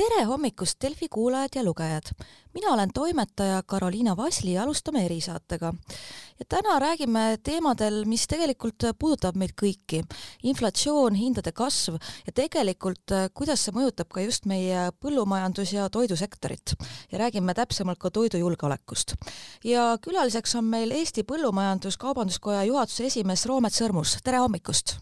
tere hommikust, Delfi kuulajad ja lugejad! mina olen toimetaja Karoliina Vasli ja alustame erisaatega. ja täna räägime teemadel, mis tegelikult puudutab meid kõiki. inflatsioon, hindade kasv ja tegelikult, kuidas see mõjutab ka just meie põllumajandus- ja toidusektorit. ja räägime täpsemalt ka toidujulgeolekust. ja külaliseks on meil Eesti Põllumajandus-Kaubanduskoja juhatuse esimees Roomet Sõrmus, tere hommikust!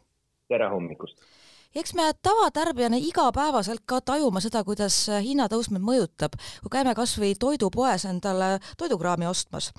tere hommikust! Eks me tavatarbijana igapäevaselt ka tajume seda, kuidas hinnatõus meid mõjutab, kui käime kas või toidupoes endale toidukraami ostmas.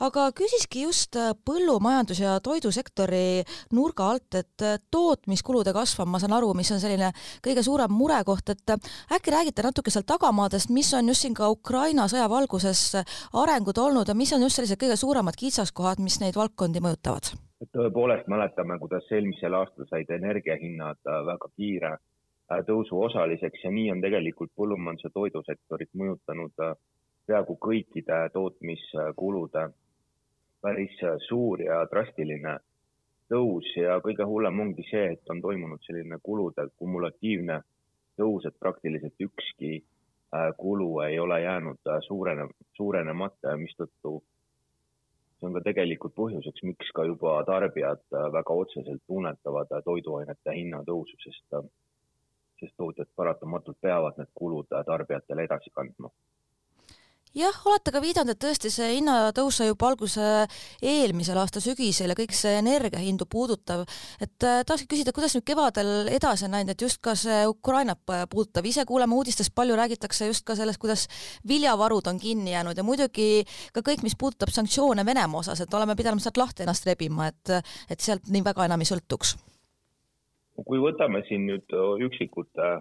aga küsiski just põllumajandus- ja toidusektori nurga alt, et tootmiskulude kasv on, ma saan aru, mis on selline kõige suurem murekoht, et äkki räägite natuke seal tagamaadest, mis on just siin ka Ukraina sõja valguses arengud olnud ja mis on just sellised kõige suuremad kitsaskohad, mis neid valdkondi mõjutavad? Tõepoolest mäletame, kuidas eelmisel aastal said energiahinnad äh, väga kiire äh, tõusu osaliseks ja nii on tegelikult põllumajandus- ja toidusektorit mõjutanud äh, peaaegu kõikide tootmiskulude päris suur ja drastiline tõus ja kõige hullem ongi see, et on toimunud selline kulude kumulatiivne tõus, et praktiliselt ükski kulu ei ole jäänud suurene, suurenemata ja mistõttu see on ka tegelikult põhjuseks, miks ka juba tarbijad äh, väga otseselt tunnetavad äh, toiduainete hinnatõusu, sest, äh, sest tootjad paratamatult peavad need kulud tarbijatele edasi kandma jah, olete ka viidanud, et tõesti see hinnatõus sai juba alguse eelmisel aasta sügisel ja kõik see energiahindu puudutav, et äh, tahakski küsida, kuidas nüüd kevadel edasi on läinud, et just ka see Ukrainat puudutav, ise kuuleme uudistest, palju räägitakse just ka sellest, kuidas viljavarud on kinni jäänud ja muidugi ka kõik, mis puudutab sanktsioone Venemaa osas, et oleme pidanud sealt lahti ennast rebima, et, et sealt nii väga enam ei sõltuks. kui võtame siin nüüd üksikute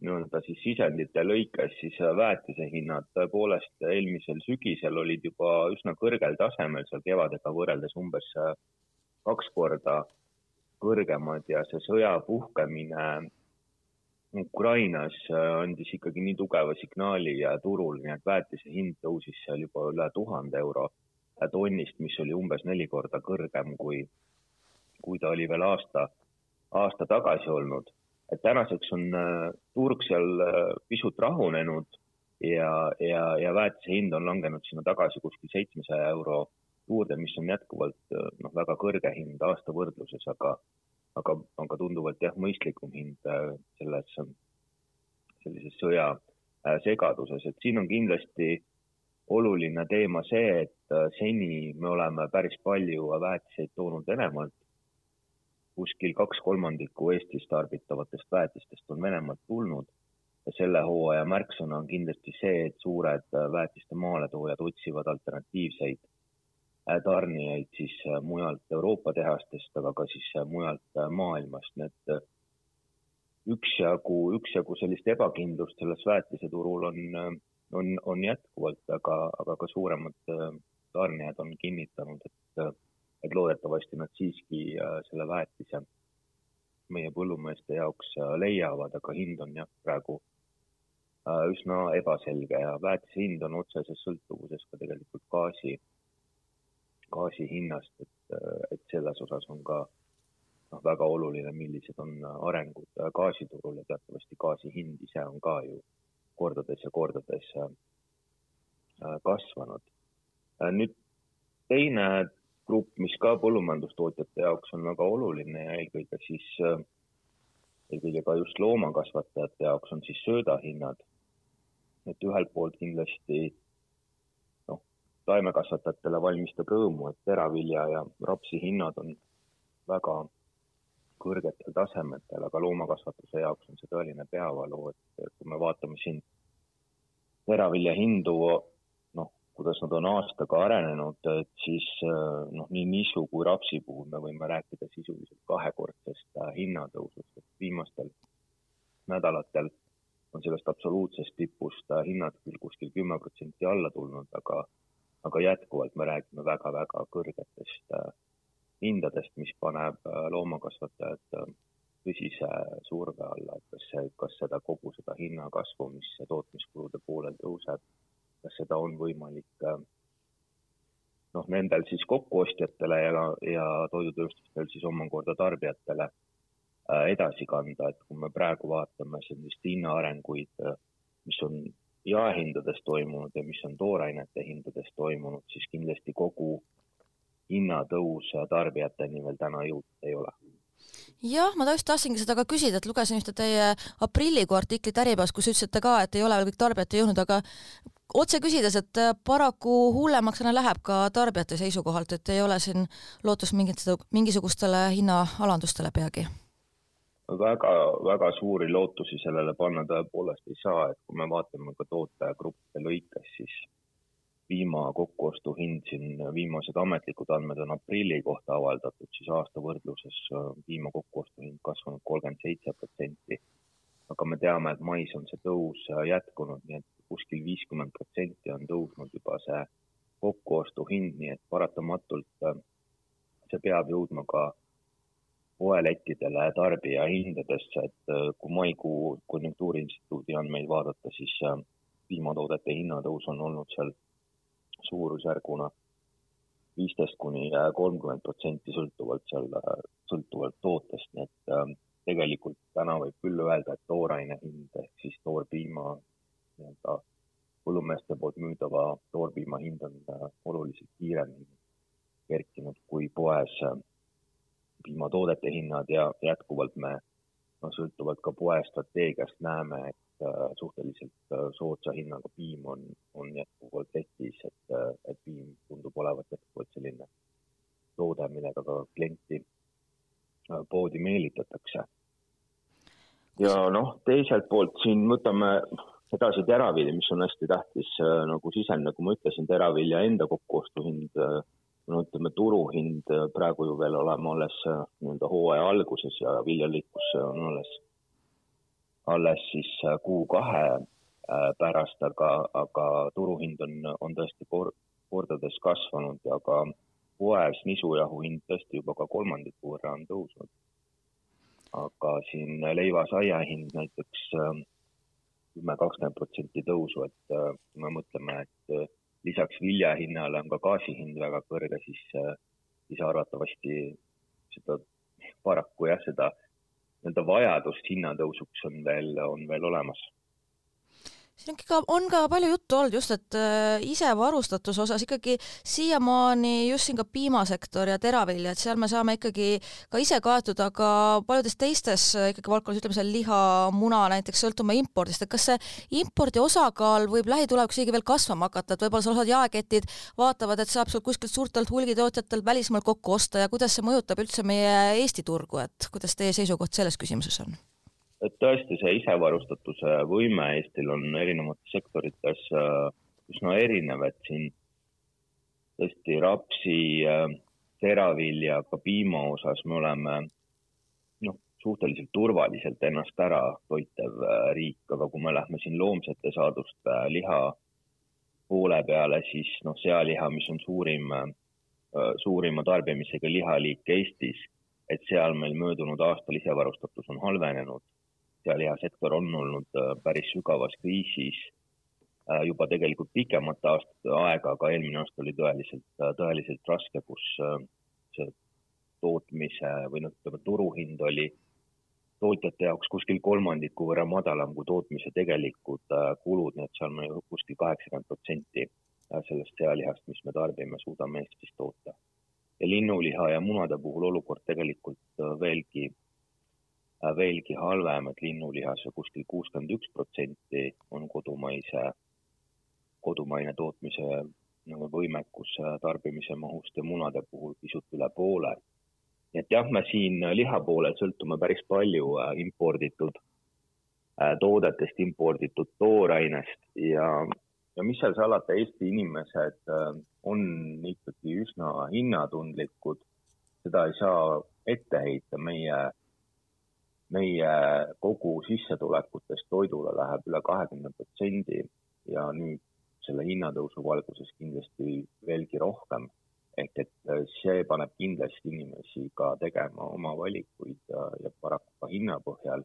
nii-öelda siis sisendite lõikes, siis äh, väetise hinnad. Tõepoolest eelmisel sügisel olid juba üsna kõrgel tasemel, seal kevadega võrreldes umbes äh, kaks korda kõrgemad ja see sõja puhkemine Ukrainas äh, andis ikkagi nii tugeva signaali turul, nii et väetise hind tõusis seal juba üle tuhande euro tonnist, mis oli umbes neli korda kõrgem kui, kui ta oli veel aasta, aasta tagasi olnud et tänaseks on äh, turg seal äh, pisut rahunenud ja, ja, ja väetise hind on langenud sinna tagasi kuskil seitsmesaja euro juurde, mis on jätkuvalt äh, noh, väga kõrge hind aasta võrdluses, aga, aga, aga tunduvalt jah, mõistlikum hind selles, sellises sõja segaduses, et siin on kindlasti oluline teema see, et seni me oleme päris palju väetiseid toonud Venemaalt kuskil kaks kolmandikku Eestis tarbitavatest väetistest on Venemaalt tulnud. Ja selle hooaja märksõna on kindlasti see, et suured äh, väetiste maaletoojad otsivad alternatiivseid äh, tarnijaid siis äh, mujalt Euroopa tehastest, aga ka siis mujalt maailmast, nii et üksjagu, üksjagu sellist ebakindlust selles väetiseturul on, on, on jätkuvalt, aga, aga ka suuremad tarnijad on kinnitanud, et et loodetavasti nad siiski äh, selle väetise meie põllumeeste jaoks äh, leiavad, aga hind on jah, praegu äh, üsna ebaselge ja väetise hind on otseses sõltuvuses ka tegelikult gaasi, gaasi hinnast, et, et selles osas on ka noh, väga oluline, millised on arengud gaasiturul ja teatavasti gaasi hind ise on ka ju kordades ja kordades kasvanud. nüüd teine grupp, mis ka põllumajandustootjate jaoks on väga oluline ja eelkõige siis, äh, eelkõige ka just loomakasvatajate jaoks on siis söödahinnad. et ühelt poolt kindlasti noh, taimekasvatajatele valmistab rõõmu, et teravilja ja rapsi hinnad on väga kõrgetel tasemetel, aga loomakasvatuse jaoks on see tõeline peavalu, et kui me vaatame siin teravilja hindu kuidas nad on aastaga arenenud, et siis äh, noh, nii nisu kui rapsi puhul me võime rääkida sisuliselt kahekordsest äh, hinnatõusust, et viimastel nädalatel on sellest absoluutsest tipust äh, hinnad küll kuskil kümme protsenti alla tulnud, aga, aga jätkuvalt me räägime väga-väga kõrgetest hindadest, mis paneb loomakasvatajad tõsise surve alla, et kas see, kas seda kogu seda hinnakasvu, mis tootmiskulude poolel tõuseb seda on võimalik äh, noh, nendel siis kokkuostjatele ja, ja toidutööstustel siis omakorda tarbijatele äh, edasi kanda, et kui me praegu vaatame sellist hinnaarenguid äh, mis on jaehindades toimunud ja mis on toorainete hindades toimunud, siis kindlasti kogu hinnatõus tarbijateni veel täna jõudnud ei ole jah, ma just tahtsingi seda ka küsida, et lugesin ühte teie aprillikuu artiklit Äripäevas, kus ütlesite ka, et ei ole veel kõik tarbijate jõudnud, aga otse küsides, et paraku hullemaks läheb ka tarbijate seisukohalt, et ei ole siin lootust mingit, mingisugustele hinnaalandustele peagi? väga, väga suuri lootusi sellele panna tõepoolest ei saa, et kui me vaatame ka tootegruppide lõikes, siis piima kokkuostuhind siin, viimased ametlikud andmed on aprilli kohta avaldatud, siis aasta võrdluses piima kokkuostuhind kasvanud kolmkümmend seitse protsenti. aga me teame, et mais on see tõus jätkunud, nii et kuskil viiskümmend protsenti on tõusnud juba see kokkuostuhind, nii et paratamatult see peab jõudma ka poelettidele tarbijahindadesse, et kui maikuu konjunktuuriinstituudi andmeid vaadata, siis piimatoodete hinnatõus on olnud seal suurusjärguna viisteist kuni kolmkümmend protsenti sõltuvalt seal, sõltuvalt tootest, nii et äh, tegelikult täna võib küll öelda, et tooraine hind ehk siis toorpiima nii-öelda põllumeeste poolt müüdava toorpiima hind on äh, oluliselt kiiremini kerkinud kui poes äh, piimatoodete hinnad ja jätkuvalt me no sõltuvalt ka poe strateegiast näeme, et Äh, suhteliselt äh, soodsa hinnaga piim on, on jätkuvalt letis, et, äh, et piim tundub olevat jätkuvalt selline toode, millega ka klienti poodi meelitatakse. ja noh, teiselt poolt siin võtame edasi teravilja, mis on hästi tähtis nagu sisend, nagu ma ütlesin, teravilja enda kokkuostuhind, no ütleme, turuhind praegu ju veel oleme alles nii-öelda hooaja alguses ja viljalikkus on alles alles siis äh, kuu-kahe äh, pärast, aga, aga turuhind on, on tõesti kor-, kordades kasvanud ja ka poes nisujahu hind tõesti juba ka kolmandiku võrra on tõusnud. aga siin leivasaia hind näiteks äh, kümme, kakskümmend protsenti tõusu, et kui me mõtleme, et lisaks vilja hinnale on ka gaasi hind väga kõrge, siis, siis arvatavasti seda paraku jah, seda nii-öelda vajadust hinnatõusuks on veel, on veel olemas siin on ka, on ka palju juttu olnud just, et äh, isevarustatuse osas ikkagi siiamaani just siin ka piimasektor ja teravilja, et seal me saame ikkagi ka ise kaetud, aga paljudes teistes äh, ikkagi valdkonnas, ütleme seal liha, muna näiteks sõltume impordist, et kas see impordi osakaal võib lähitulevikus isegi veel kasvama hakata, et võib-olla seal osad jaeketid vaatavad, et saab sealt kuskilt suurtelt hulgitootjatelt välismaalt kokku osta ja kuidas see mõjutab üldse meie Eesti turgu, et kuidas teie seisukoht selles küsimuses on? Et tõesti see isevarustatuse võime Eestil on erinevates sektorites äh, üsna erinev, et siin tõesti rapsi, äh, teravilja, ka piima osas me oleme noh, suhteliselt turvaliselt ennast ära toitev äh, riik, aga kui me lähme siin loomsete saaduste liha poole peale, siis noh, sealiha, mis on suurim, suurima tarbimisega lihaliik Eestis, et seal meil möödunud aastal isevarustatus on halvenenud sealihasektor on olnud äh, päris sügavas kriisis äh, juba tegelikult pikemat aastat aega, aga eelmine aasta oli tõeliselt, äh, tõeliselt raske, kus see tootmise või noh, ütleme turuhind oli tootjate jaoks kuskil kolmandiku võrra madalam kui tootmise tegelikud kulud, nii et seal me kuskil kaheksakümmend protsenti sellest sealihast, mis me tarbime, suudame Eestis toota. ja linnuliha ja munade puhul olukord tegelikult veelgi veelgi halvem, et linnulihas kuskil kuuskümmend üks protsenti on kodumaise, kodumaine tootmise nagu võimekus äh, tarbimise mahust ja munade puhul pisut üle poole. nii et jah, me siin liha poolel sõltume päris palju äh, imporditud toodetest, imporditud toorainest ja, ja mis seal salata, Eesti inimesed on ikkagi üsna hinnatundlikud, seda ei saa ette heita, meie meie kogu sissetulekutest toidule läheb üle kahekümne protsendi ja nüüd selle hinnatõusu valguses kindlasti veelgi rohkem. ehk et äh, see paneb kindlasti inimesi ka tegema oma valikuid ja, ja paraku ka hinna põhjal,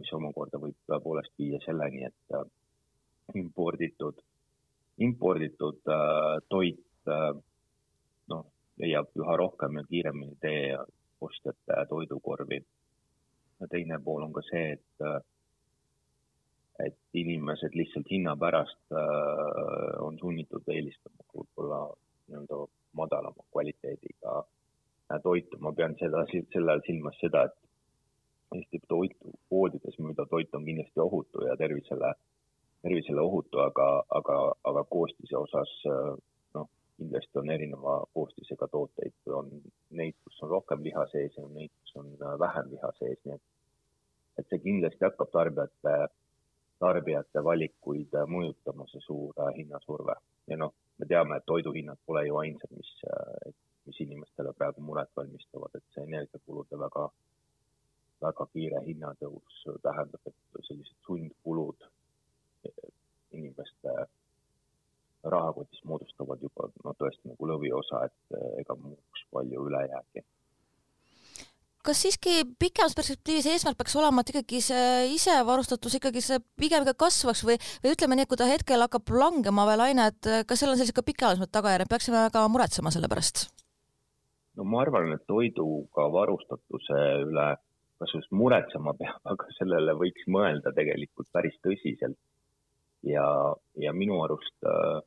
mis omakorda võib tõepoolest viia selleni, et äh, imporditud, imporditud äh, toit noh, leiab üha rohkem ja kiiremini tee ostjate toidukorvi ja teine pool on ka see, et et inimesed lihtsalt hinna pärast äh, on sunnitud eelistama võib-olla nii-öelda madalama kvaliteediga äh, toitu. ma pean seda, selle all silmas seda, et Eesti toitu poodides müüdav toit on kindlasti ohutu ja tervisele, tervisele ohutu, aga, aga, aga koostise osas äh, noh, kindlasti on erineva koostisega tooteid, on neid, kus on rohkem liha sees ja neid, on äh, vähem liha sees, nii et, et see kindlasti hakkab tarbijate tarbijate valikuid äh, mõjutama see suur äh, hinnasurve. Ja noh, me teame, et toiduhinnad pole ju ainsad, mis, mis inimestele praegu muret valmistavad, et see energiakulude väga, väga kiire hinnatõus tähendab, et sellised sundkulud inimeste rahakotis moodustavad juba no tõesti nagu lõviosa, et ega muuks palju üle jäägi kas siiski pikemas perspektiivis eesmärk peaks olema, et ikkagi see isevarustatus ikkagi see pigem ka kasvaks või, või ütleme nii, et kui ta hetkel hakkab langema veel aine, et kas sellel on sellised ka pikaajalised tagajärjed, peaksime väga muretsema selle pärast? no ma arvan, et toiduga varustatuse üle kas just muretsema peab, aga sellele võiks mõelda tegelikult päris tõsiselt. ja, ja minu arust äh,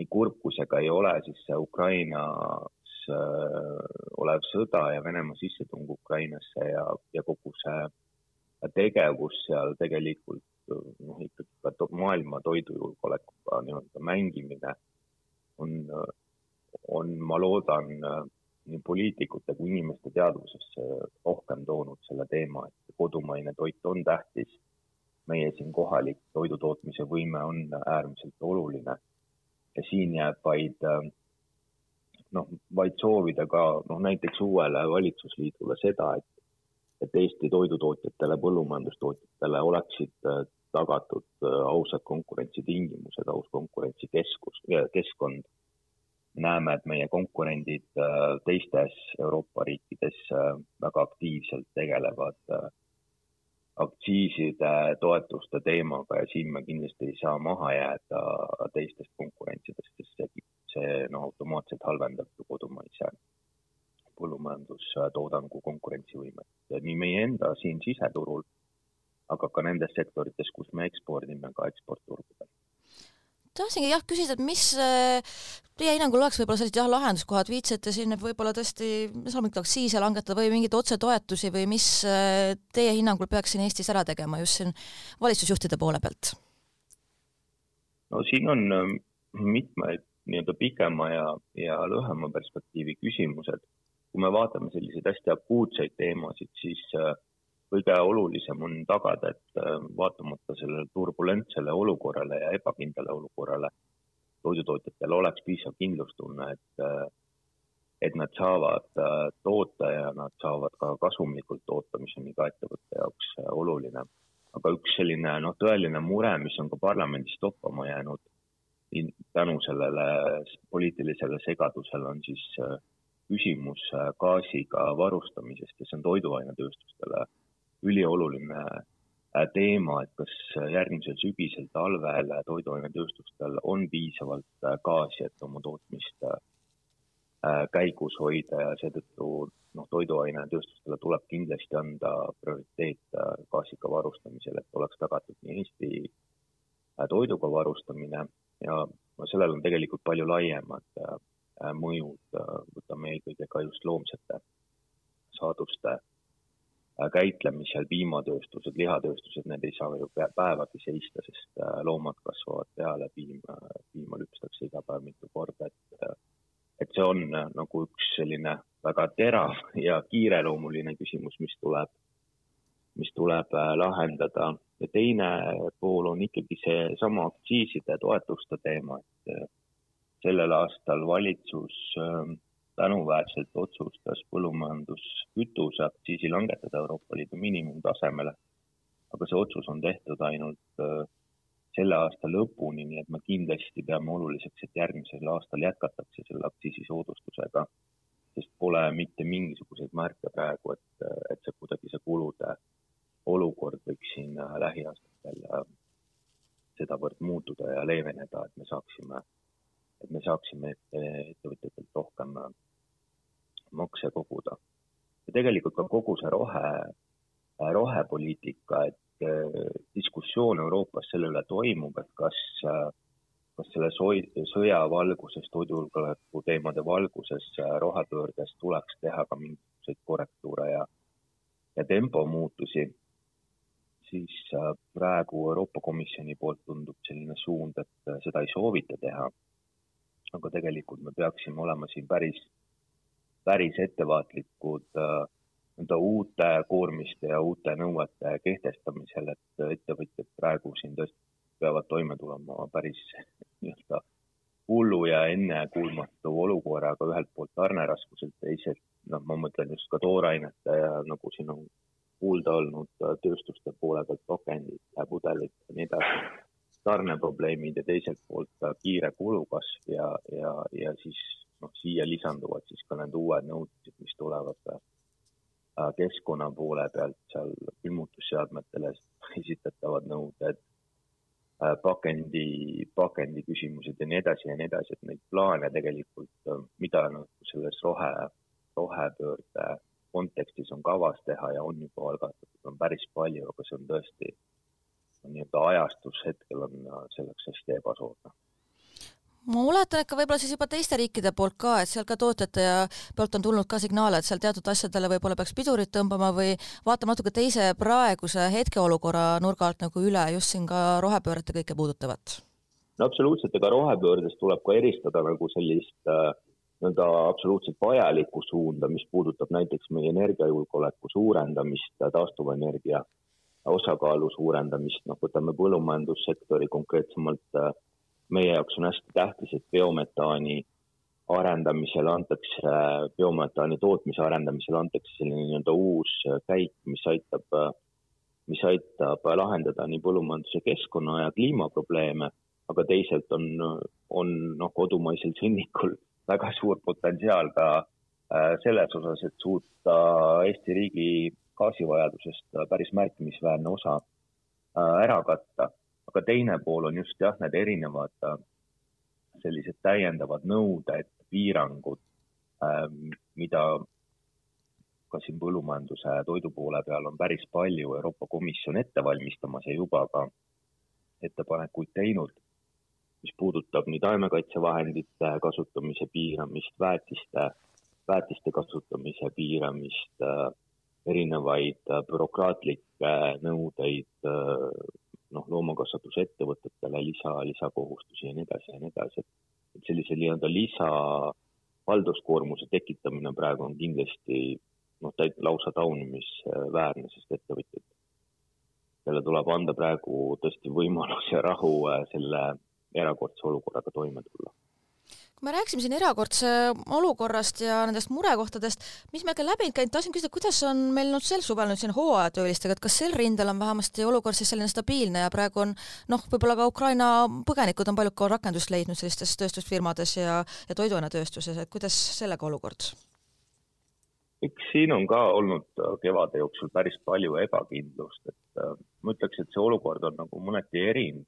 nii kurb kui see ka ei ole, siis see Ukraina olev sõda ja Venemaa sissetung Ukrainasse ja, ja kogu see tegevus seal tegelikult noh, ikkagi ka to, maailma toidujulgeolekuga nii-öelda mängimine on, on, ma loodan, nii poliitikute kui inimeste teadvusesse rohkem toonud selle teema, et kodumaine toit on tähtis. meie siin kohalik toidutootmise võime on äärmiselt oluline ja siin jääb vaid äh, noh, vaid soovida ka noh, näiteks uuele valitsusliidule seda, et, et Eesti toidutootjatele, põllumajandustootjatele oleksid äh, tagatud äh, ausad konkurentsitingimused, aus konkurentsikeskus, keskkond. näeme, et meie konkurendid äh, teistes Euroopa riikides väga aktiivselt tegelevad aktsiiside, toetuste teemaga ja siin me kindlasti ei saa maha jääda teistest konkurentsidest, sest see see noh, automaatselt halvendab ju kodumaise põllumajandustoodangu konkurentsivõimet. Nii meie enda siin siseturul, aga ka nendes sektorites, kus me ekspordime ka eksportturgudel tahtsingi jah küsida, et mis äh, teie hinnangul oleks võib-olla sellised jah, lahenduskohad, viitsite siin, võib-olla tõesti me saame mingit aktsiise langetada või mingeid otsetoetusi või mis äh, teie hinnangul peaks siin Eestis ära tegema just siin valitsusjuhtide poole pealt? no siin on ähm, mitmeid nii-öelda pikema ja, ja lühema perspektiivi küsimused. kui me vaatame selliseid hästi akuutseid teemasid, siis äh, kõige olulisem on tagada, et äh, vaatamata sellele turbulentsele olukorrale ja ebakindlale olukorrale, toidutootjatel oleks piisav kindlustunne, et, äh, et nad saavad toota ja nad saavad ka kasumlikult toota, mis on iga ettevõtte jaoks oluline. aga üks selline noh, tõeline mure, mis on ka parlamendis toppama jäänud tänu sellele poliitilisele segadusele on siis äh, küsimus äh, gaasiga varustamisest ja see on toiduainetööstustele ülioluline äh, teema, et kas järgmisel sügisel, talvel toiduainetööstustel on piisavalt gaasi, et oma tootmist käigus hoida ja seetõttu noh, toiduainetööstustele tuleb kindlasti anda prioriteet gaasiga varustamisel, et oleks tagatud nii Eesti toiduga varustamine ja sellel on tegelikult palju laiemad äh, mõjud, äh, võtame eelkõige ka just loomsete saaduste äh, käitlemisel, piimatööstused, lihatööstused, need ei saa ju päevagi seista, sest loomad kasvavad peale, piim, piima lüpstakse iga päev mitu korda, et et see on nagu üks selline väga terav ja kiireloomuline küsimus, mis tuleb mis tuleb äh, lahendada. ja teine pool on ikkagi seesama aktsiiside toetuste teema, et äh, sellel aastal valitsus ähm, tänuväärselt otsustas põllumajanduskütuse aktsiisi langetada Euroopa Liidu miinimumtasemele. aga see otsus on tehtud ainult äh, selle aasta lõpuni, nii et me kindlasti peame oluliseks, et järgmisel aastal jätkatakse selle aktsiisisoodustusega, sest pole mitte mingisuguseid märke praegu, et, et see kuidagi see kulude olukord võiks siin äh, lähiaastatel äh, sedavõrd muutuda ja leeveneda, et me saaksime, et me saaksime ettevõtjatelt rohkem makse koguda. ja tegelikult ka kogu see rohe, rohepoliitika, et diskussioon Euroopas selle üle toimub, et kas, kas selle sõja valguses, toidujulgeoleku teemade valguses rohepöördes tuleks teha ka mingisuguseid korrektuure ja, ja tempomuutusi siis äh, praegu Euroopa Komisjoni poolt tundub selline suund, et äh, seda ei soovita teha. aga tegelikult me peaksime olema siin päris, päris ettevaatlikud äh, nii-öelda uute koormiste ja uute nõuete kehtestamisel, et ettevõtjad praegu siin tõesti peavad toime tulema päris nii-öelda hullu ja ennekuulmatu olukorraga, ühelt poolt tarneraskused, teisalt noh, ma mõtlen just ka toorainete ja nagu siin on kuulda olnud äh, tööstuste poole pealt pakendid, pudelid ja nii edasi, tarneprobleemid ja teiselt poolt äh, kiire kulukasv ja, ja, ja siis siia lisanduvad siis ka need uued nõudmised, mis tulevad äh, keskkonna poole pealt, seal külmutusseadmetele esitatavad nõuded, pakendi, pakendi küsimused ja nii edasi ja nii edasi, et neid plaane tegelikult, mida nagu selles rohe, rohepöörde kontekstis on kavas teha ja on juba algatatud, on päris palju, aga see on tõesti nii-öelda ajastus hetkel on selleks hästi ebasoodne ma oletan, et ka võib-olla siis juba teiste riikide poolt ka, et seal ka tootjate poolt on tulnud ka signaale, et seal teatud asjadele võib-olla peaks pidurit tõmbama või vaatama natuke teise praeguse hetkeolukorra nurga alt nagu üle just siin ka rohepööret ja kõike puudutavat? no absoluutselt, ega rohepöördest tuleb ka eristada nagu sellist äh, nii-öelda absoluutselt vajalikku suunda, mis puudutab näiteks meie energiajulgeoleku suurendamist, taastuvenergia osakaalu suurendamist, noh, võtame põllumajandussektori konkreetsemalt, meie jaoks on hästi tähtis, et biometaani arendamisel antakse, biometaani tootmise arendamisel antakse selline nii-öelda uus käik, mis aitab, mis aitab lahendada nii põllumajanduse keskkonna ja kliimaprobleeme, aga teisalt on, on noh, kodumaisel sõnnikul väga suur potentsiaal ka äh, selles osas, et suuta Eesti riigi gaasivajadusest päris märkimisväärne osa äh, ära katta. Aga teine pool on just jah, need erinevad äh, sellised täiendavad nõuded, piirangud, mida ka siin põllumajanduse ja toidu poole peal on päris palju Euroopa Komisjon ette valmistamas ja juba ka ettepanekuid teinud mis puudutab nii taimekaitsevahendite kasutamise piiramist, väetiste, väetiste kasutamise piiramist, äh, erinevaid äh, bürokraatlikke nõudeid, noh, loomakasvatusettevõtetele lisa, lisakohustusi ja nii edasi ja nii edasi, et sellise nii-öelda lisa halduskoormuse tekitamine praegu on kindlasti noh, lausa taunimisväärne, sest ettevõtjad, neile tuleb anda praegu tõesti võimalus ja rahu selle erakordse olukorraga toime tulla kui me rääkisime siin erakordse olukorrast ja nendest murekohtadest, mis meil ka läbi käinud, tahtsin küsida, kuidas on meil nüüd sel suvel nüüd siin hooajatöölistega, et kas sel rindel on vähemasti olukord siis selline stabiilne ja praegu on noh, võib-olla ka Ukraina põgenikud on paljud ka rakendust leidnud sellistes tööstusfirmades ja, ja toiduainetööstuses, et kuidas sellega olukord? eks siin on ka olnud kevade jooksul päris palju ebakindlust, et äh, ma ütleks, et see olukord on nagu mõneti erinev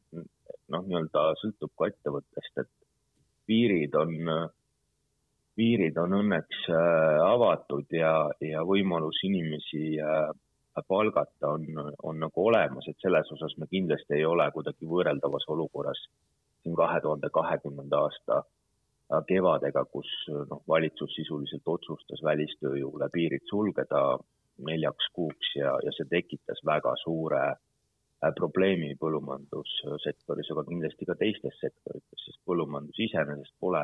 noh, nii-öelda sõltub ka ettevõttest, et piirid on, piirid on õnneks äh, avatud ja, ja võimalus inimesi äh, palgata on, on nagu olemas, et selles osas me kindlasti ei ole kuidagi võrreldavas olukorras siin kahe tuhande kahekümnenda aasta äh, kevadega, kus noh, valitsus sisuliselt otsustas välistööjõule piirid sulgeda neljaks kuuks ja, ja see tekitas väga suure äh, probleemi põllumajandussektoris, aga kindlasti ka teistes sektorites, sest põllumajandus iseenesest pole,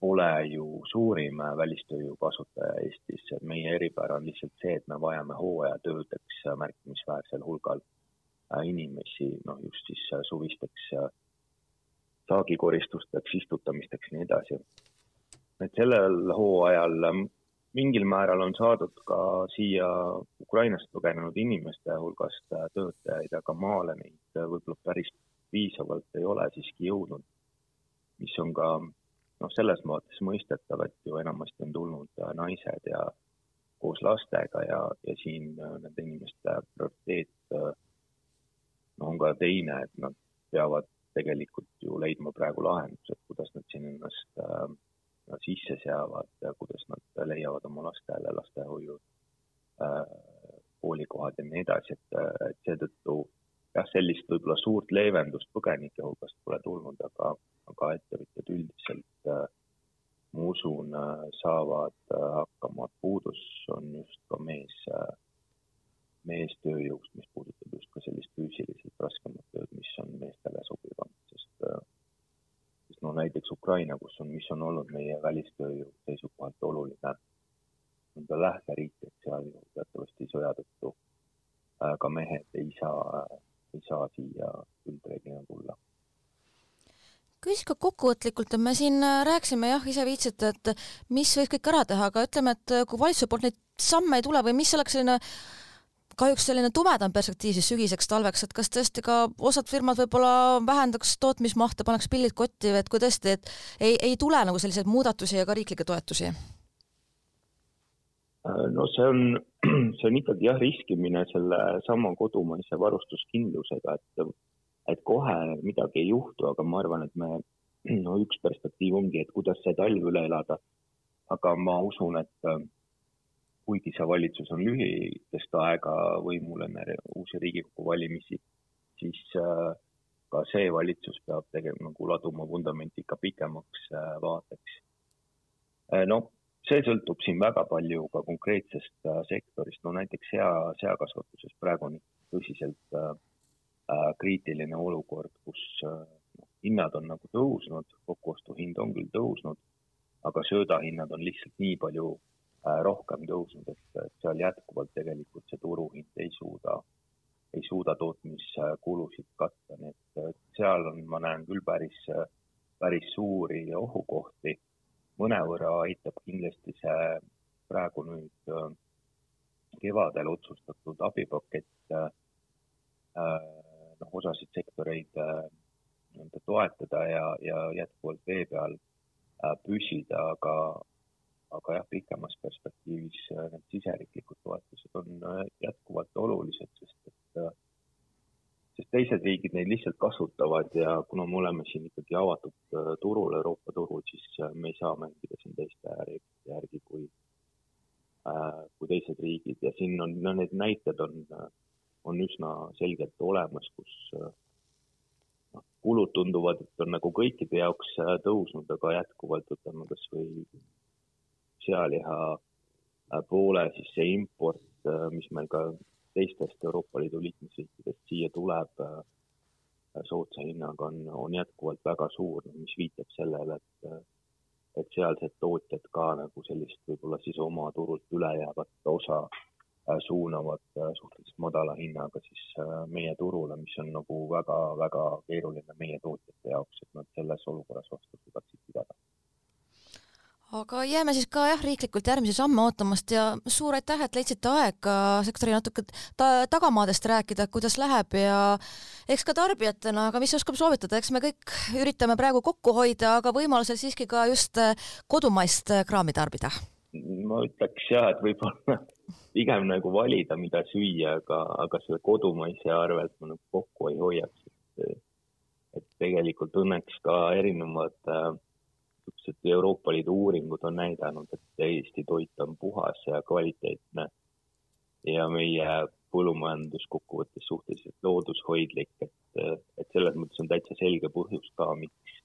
pole ju suurim välistööjõu kasutaja Eestis. meie eripära on lihtsalt see, et me vajame hooajatöödeks märkimisväärsel hulgal äh, inimesi, noh just siis äh, suvisteks saagikoristusteks, istutamisteks ja nii edasi. et sellel hooajal mingil määral on saadud ka siia Ukrainast põgenenud inimeste hulgast töötajaid, aga maale neid võib-olla päris piisavalt ei ole siiski jõudnud. mis on ka noh, selles mõttes mõistetav, et ju enamasti on tulnud naised ja koos lastega ja, ja siin nende inimeste prioriteet no on ka teine, et nad peavad tegelikult ju leidma praegu lahendused, kuidas nad siin ennast äh, sisse seavad ja kuidas nad leiavad oma lastele lastehoiu äh, koolikohad ja nii edasi, et, et seetõttu jah, sellist võib-olla suurt leevendust põgenike hulgast pole tulnud, aga, aga ettevõtjad üldiselt äh, ma usun, saavad hakkama, puudus on just ka mees, meestööjõust, mis puudutab just ka sellist füüsiliselt raskemat tööd, mis on meestele sobivam, sest no näiteks Ukraina, kus on, mis on olnud meie välistööjõu seisukohalt oluline, ta lähteriik, et seal ju teatavasti sõja tõttu ka mehed ei saa, ei saa siia üldreeglina tulla. Küsis ka kokkuvõtlikult, me siin äh, rääkisime jah, ise viitsite, et mis võiks kõik ära teha, aga ütleme, et äh, kui valitsuse poolt neid samme ei tule või mis oleks selline kahjuks selline tumedam perspektiiv siis sügiseks, talveks, et kas tõesti ka osad firmad võib-olla vähendaks tootmismahte, paneks pillid kotti, et kui tõesti, et ei, ei tule nagu selliseid muudatusi ja ka riiklikke toetusi? Äh, no see on, see on ikkagi jah, riskimine selle sama kodumaise varustuskindlusega, et et kohe midagi ei juhtu, aga ma arvan, et me, no üks perspektiiv ongi, et kuidas see talv üle elada. aga ma usun, et äh, kuigi see valitsus on lühikest aega võimul enne uusi Riigikogu valimisi, siis äh, ka see valitsus peab tegema nagu laduma vundamenti ikka pikemaks äh, vaateks. noh, see sõltub siin väga palju ka konkreetsest sektorist, no näiteks sea, seakasvatuses praegu on tõsiselt äh, Äh, kriitiline olukord, kus äh, hinnad on nagu tõusnud, kokkuostuhind on küll tõusnud, aga söödahinnad on lihtsalt nii palju äh, rohkem tõusnud, et seal jätkuvalt tegelikult see turuhind ei suuda, ei suuda tootmiskulusid katta, nii et seal on, ma näen küll päris, päris suuri ohukohti. mõnevõrra aitab kindlasti see praegu nüüd kevadel otsustatud abipakett noh, osasid sektoreid äh, nii-öelda toetada ja, ja jätkuvalt vee peal äh, püsida, aga, aga jah, pikemas perspektiivis äh, need siseriiklikud toetused on jätkuvalt olulised, sest et sest teised riigid neid lihtsalt kasutavad ja kuna me oleme siin ikkagi avatud turul, Euroopa turul, siis me ei saa mängida siin teiste reeglite järgi kui, kui teised riigid. Ja siin on, no need näited on on üsna selgelt olemas, kus noh, kulud tunduvad, et on nagu kõikide jaoks äh, tõusnud, aga jätkuvalt võtame kasvõi sealiha äh, poole, siis see import, äh, mis meil ka teistest Euroopa Liidu liikmesriikidest siia tuleb soodsa hinnaga, on, on jätkuvalt väga suur, mis viitab sellele, et et sealsed tootjad ka nagu sellist võib-olla siis oma turult ülejäävat osa Äh, suunavad äh, suhteliselt madala hinnaga siis äh, meie turule, mis on nagu väga-väga keeruline meie tootjate jaoks, et nad selles olukorras vastu suudaksid pidada. Aga jääme siis ka jah, riiklikult järgmisi samme ootamast ja suur aitäh, et leidsite aega sektori natuke ta tagamaadest rääkida, kuidas läheb ja eks ka tarbijatena, aga mis oskab soovitada, eks me kõik üritame praegu kokku hoida, aga võimalusel siiski ka just kodumaist kraami tarbida. ma ütleks jah, et võib-olla pigem nagu valida, mida süüa, aga, aga selle kodumaise arvelt ma nagu kokku ei hoiaks. et tegelikult õnneks ka erinevad niisugused äh, Euroopa Liidu uuringud on näidanud, et Eesti toit on puhas ja kvaliteetne ja meie põllumajandus kokkuvõttes suhteliselt loodushoidlik, et, et selles mõttes on täitsa selge põhjus ka, miks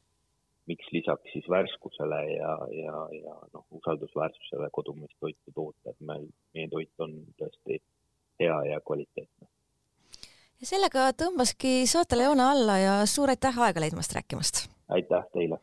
miks lisaks siis värskusele ja, ja, ja noh, usaldusväärsusele kodumaist toitu toota, et meil, meie toit on tõesti hea ja kvaliteetne. ja sellega tõmbaski saatele joone alla ja suur aitäh aega leidmast rääkimast! aitäh teile!